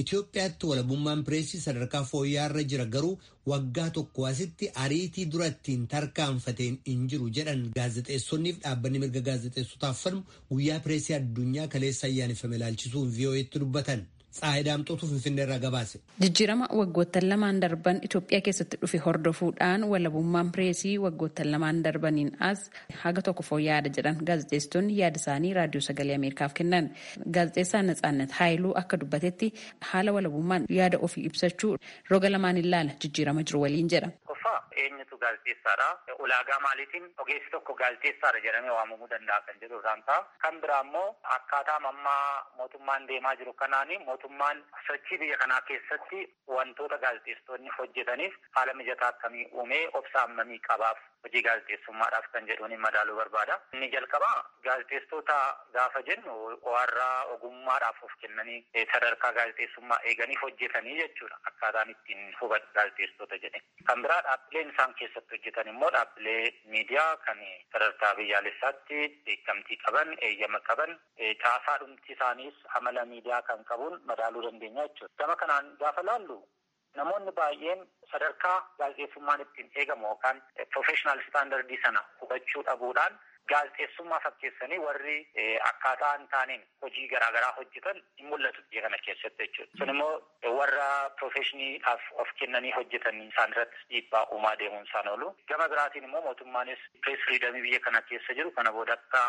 Itoophiyaatti walabummaan pireesii sadarkaa fooyya'aarra jira garuu waggaa tokko asitti ariitii durattiin tarkaanfateen hin jiru jedhan gaazexeessonniif dhaabbanni mirga gaazexeessotaaf falmu guyyaa pireesii addunyaa kaleessa ayyaaneffame ilaalchisuun VOA'tti dubbatan. Tsaayidaamxootu Finfinnee irraa gabaase. Jijjiirama waggoottan lamaan darban Itoophiyaa keessatti dhufe hordofuudhaan walabummaan pireesii waggoottan lamaan darbaniin as haga tokko fooyya'aadha jedhan gaazexeessitoonni yaada isaanii raadiyoo sagalee Ameerikaaf kennan. Gaazexeessaan Natsaannet Haayiluu akka dubbatetti haala walabummaan yaada ofii ibsachuu roga lamaan ilaala jijjiirama jiru waliin jedha. Eenyutu gaazexeessaadha ulaagaa maaliitiin ogeessi tokko gaazexeessaadha jedhamee waamamuu danda'a kan jedhu isaan ta'a kan biraa immoo akkaataa ammaa mootummaan deemaa jiru kanaani mootummaan sochii biyya kanaa keessatti wantoota gaazexeessitoonni hojjetaniif haala mijataa akkamii uumee obsa ammamii qabaaf hojii gaazexeessummaadhaaf kan jedhuun madaaluu barbaada. Inni jalqabaa gaazexeessitoota gaafa jennu warra ogummaadhaaf of kennanii sadarkaa gaazexeessummaa eeganiif hojjetanii jechuudha akkaataan ittiin hubatu gaazexeessitoota jedhe. Kan biraa dhaabbileen isaan keessatti hojjetan immoo dhaabbilee miidiyaa kan sadarkaa biyyaalessaatti beekamtii qaban eeyyama qaban caasaa dhumti isaaniis amala miidiyaa kan qabuun madaaluu dandeenya jechuudha. Gama kanaan gaafa laallu namoonni baay'een sadarkaa gaazexeessummaan ittiin eegamu yookaan professional standardii sana hubachuu dhabuudhaan gaazexeessummaa fakkeessanii warri akkaataa hin taaneen hojii garaagaraa hojjetan hin mul'atu biyya kana keessatti jechuudha. Sun immoo warra profeshiniidhaaf of kennanii hojjetan isaan irratti dhiibbaa uumaa deemuun isaan oolu. Gama biraatiin immoo mootummaanis pirees firiidamii biyya kana keessa jiru kana booda akka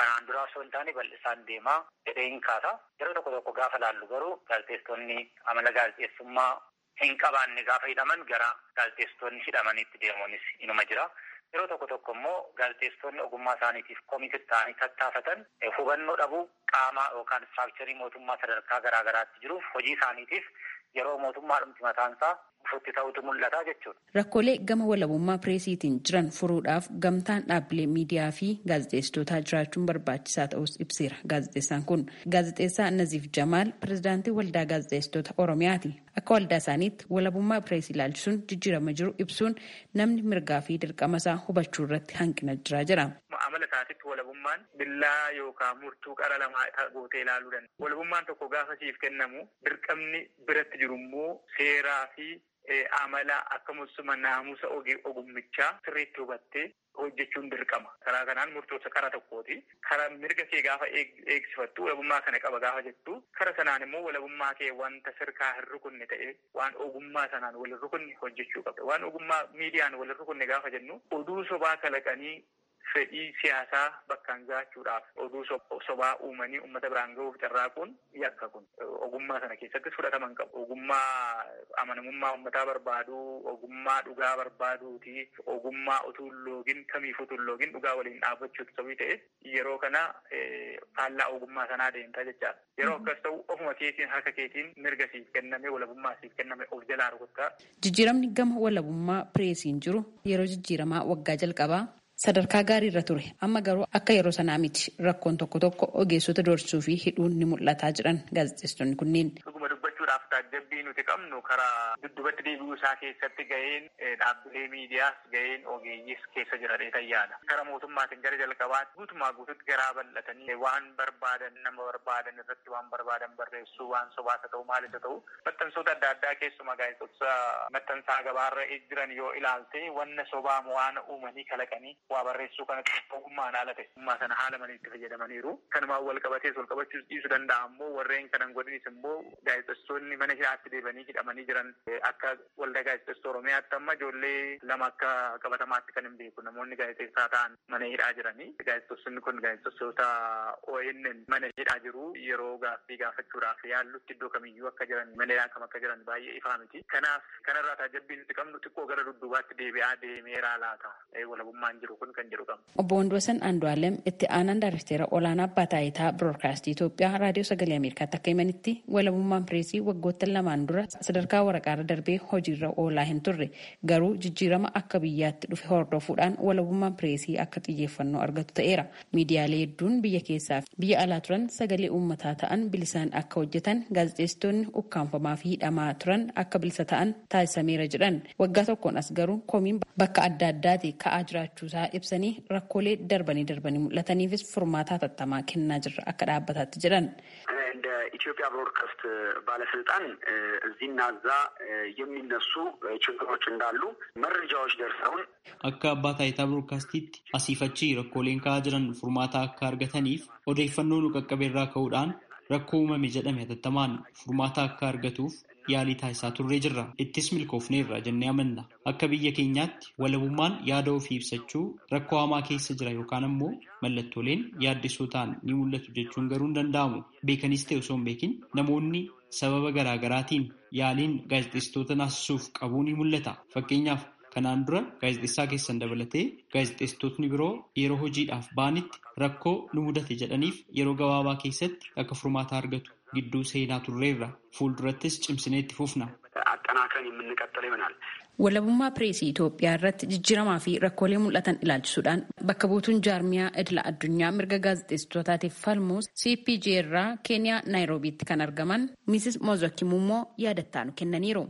kanaan duraa osoo hin taane bal'isaan deemaa jedhee hin kaasa. Yeroo tokko tokko gaafa laallu garuu gaazexeessitoonni amala gaazexeessummaa hin qabaanne gaafa hidhaman gara gaazexeessitoonni hidhamanitti deemuunis inuma jira. Yeroo tokko tokko immoo gaazexeessitoonni ogummaa isaaniitiif koomitii ta'anii tattaafatan hubannoo dhabuu qaamaa yookaan istiraakcharii mootummaa sadarkaa garaa garaatti jiruuf hojii isaaniitiif yeroo mootummaa dhumti mataansaa ifutti ta'utu mul'ata jechuudha. Rakkoolee gama walabummaa pireesiitiin jiran furuudhaaf gamtaan dhaabbilee miidiyaa fi gaazexeessitootaa jiraachuun barbaachisaa ta'us ibseera. Gaazexeessaan kun gaazexeessaa Naziif Jamaal pirezidaantii waldaa gaazexeessitoota Oromiyaati. Akka waldaa isaaniitti walabummaa pireesii ilaalchisuun jijjiirama jiru ibsuun namni mirgaa fi dirqama isaa hubachuu irratti hanqina jira jira. Amala isaatitti walabummaan billaa yookaan murtuu qara lamaa gootee ilaaluu danda'a. Walabummaan tokko gaafa siif kennamu dirqamni biratti jiru immoo seeraa fi amala akkasumas naamusa ogummichaa sirriitti hubattee hojjechuun dirqama. Karaa kanaan murtoosa kara tokkooti. Karaa mirga kee gaafa eegsifattu walabummaa kana qaba gaafa jettu kara sanaan immoo walabummaa kee wanta sirkaa hin rukunne ta'e waan ogummaa sanaan wal rukunne hojjechuu qabda. Waan ogummaa miidiyaan wal rukunne gaafa jennu oduu sobaa kalaqanii fedhii siyaasaa bakkaan gaachuudhaaf oduu sobaa uumanii uummata biraan gahuuf carraaquun yakka kun ogummaa sana keessattis fudhataman qabu. Ogummaa amanamummaa uummataa barbaadu, ogummaa dhugaa barbaaduuti, ogummaa utuu loogin kamiif utuu loogin dhugaa waliin dhaabbachuutu sabii ta'e yeroo kana faallaa ogummaa sanaa deemtaa jechaadha. Yeroo akkas ta'u ofuma keetiin harka keetiin mirga siif kenname walabummaa siif kenname of jalaa rukuttaa. Jijjiiramni gama walabummaa pireesiin jiru yeroo jijjiiramaa waggaa jalqabaa sadarkaa gaarii irra ture amma garuu akka yeroo sanaa miti rakkoon tokko tokko ogeessota doorsisuu fi hidhuun ni mul'ataa jiran gaazexeessitoonni kunneen. Dubbachuudhaaf taajjabbii nuti qabnu karaa duddubatti deebi'uu isaa keessatti gaheen dhaabbilee miidiyaas gaheen ogeeyyiis keessa jira dheetan yaada. Karaa mootummaatiin gara jalqabaatti guutumaa guututti garaa bal'atanii waan barbaadan nama barbaadan irratti waan barbaadan barreessuu waan sobaasa ta'u maalis ta'u maxxansoota adda addaa keessumaa gaazexeessa maxxansaa gabaarra jiran yoo ilaalte wanna sobaa waan uumanii kalaqanii waa barreessuu kanatti ogummaan haala ta'e ogummaa sana haala malee itti fayyadamaniiru. Kanumaan wal qabatees wal qabachuus dhiisuu danda'a ammoo warreen kanan godhanis immoo gaazexeessitoonni mana hidhaatti deebanii hidhamanii jiran akka waldaa gaazexeessitoota Oromiyaatti amma ijoollee lama akka qabatamaatti kan hin beeku namoonni gaazexeessaa ta'an mana hidhaa jiranii. Gaazexeessonni kun gaazexeessitoota ONN mana hidhaa jiru yeroo gaaffii gaafachuudhaaf yaallutti iddoo kamiyyuu akka jiran mana hidhaa kam akka jiran baay'ee ifaa miti. Kanaaf kanarraa taajabbii nuti qabnu xiqqoo gara dudduubaatti deebi'aa deemeeraa laata walabummaan jiru kun kan jedhu qabna. Obbo Wandoosan Andu'aalem itti aanaan daarekteera olaanaa abbaa taayitaa biroodkaastii Itoophiyaa raadiyoo sagalee Ameerikaatti akka himanitti walabummaan pireesii waggoottan lamaan dura sadarkaa waraqaarra darbee hojiirra oolaa hin turre garuu jijjiirama akka biyyaatti dhufe hordofuudhaan walabummaan pireesii akka xiyyeeffannoo argatu ta'eera. Miidiyaalee hedduun biyya keessaa fi biyya alaa turan sagalee uummataa ta'an bilisaan akka hojjetan gaazexeessitoonni ukkaanfamaa fi hidhamaa turan akka bilisa ta'an taasisameera jedhan waggaa tokkoon as garuu komiin bakka adda addaati ka'aa jiraachuusaa ibsanii rakkoolee darbanii darbanii mul'ataniifis furmaataa tattamaa kennaa jirra akka dhaabbataatti jedhan. እንደ ኢትዮጵያ ብሮድካስት ባለስልጣን እዚህና እዛ የሚነሱ ችግሮች እንዳሉ መረጃዎች ደርሰውን akka abbaa taayitaa biroodkaastiitti asiifachi rakkooleen ka'aa jiran furmaata akka argataniif odeeffannoo nu qaqqabe irraa ka'uudhaan rakkoo uumame jedhame hatattamaan furmaata akka argatuuf yaalii taasisaa turree jirra. Ittis milkoofneerra jennee amanna. Akka biyya keenyaatti walabummaan yaada ofii ibsachuu rakkoo hamaa keessa jira yookaan ammoo mallattooleen yaaddessoo ta'an ni mul'atu jechuun garuu hin danda'amu. Beekanis ta'e osoo hin beekin namoonni sababa garaagaraatiin yaaliin gaazexeessitoota naasisuuf qabuu ni mul'ata. Fakkeenyaaf Kanaan dura gaazexeessaa keessan dabalatee gaazexeessitootni biroo yeroo hojiidhaaf ba'anitti rakkoo nu mudate jedhaniif yeroo gabaabaa keessatti akka furmaataa argatu gidduu seenaa turreerra. Fuuldurattis cimsinee itti fufna. Walabummaa Pireesii Itoophiyaa irratti jijjiiramaa fi rakkoolee mul'atan ilaalchisuudhaan bakka buutuun jaarmiyaa idila addunyaa mirga gaazexeessitootaatiif falmuus CPG irraa Keeniyaa Naayiroobiitti kan argaman Miisis Mozokiim immoo yaadattaa nu kennaniiru.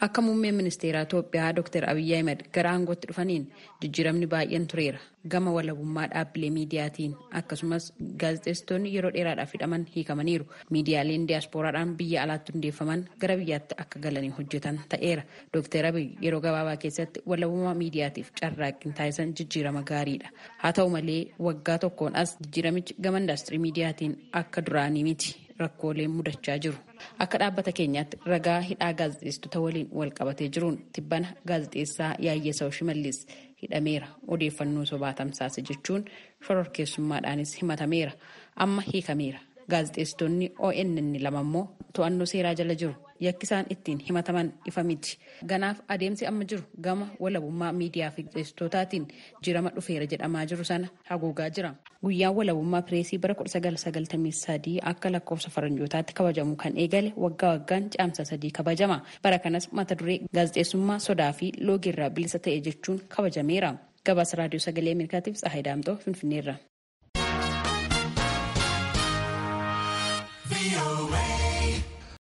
Akka muummeen ministeeraa Itoophiyaa Dr. Abiy Ahmed gara aangootti dhufaniin jijjiiramni baay'een tureera. Gama walabummaa dhaabbilee miidiyaatiin akkasumas gaazexeessitoonni yeroo dheeraadhaaf hidhaman hiikamaniiru. Miidiyaaleen diyaaspooraadhaan biyya alaatti hundeeffaman gara biyyaatti akka galanii hojjetan ta'eera. Dr. Abiy yeroo gabaabaa keessatti walabummaa miidiyaatiif carraaqqii taasisan jijjiirama gaariidha. Haa ta'u malee waggaa tokkoon as jijjiiramichi gama indaastirii miidiyaatiin akka duraanii miti. Rakkooleen mudachaa jiru. Akka dhaabbata keenyaatti ragaa hidhaa gaazexeessitoota waliin wal qabatee jiruun tibbana gaazexeessaa Yaayyesaw Shimallis hidhameera. Odeeffannoo sobaa tamsaase jechuun shororkeessummaadhaanis himatameera. Amma hiikameera. Gaazexeessitoonni ONN lama immoo to'annoo seeraa jala jiru. Yakkisaan ittiin himataman ifa miti. Ganaaf adeemsi amma jiru gama walabummaa miidiyaa fi gaazexeessitootaatiin jirama dhufeera jedhamaa jiru sana haguugaa jira. Guyyaan walabummaa pireesii bara 1993 akka lakkoofsa faranjootaatti kabajamu kan eegale waggaa waggaan caamsa sadii kabajama. Bara kanas mata duree gaazexeessummaa sodaa fi loogiirraa bilisa ta'e jechuun kabajameera. Gabaasa raadiyoo sagalee Ameerikaatiif Tsahaay Daamtoo Finfinneerra.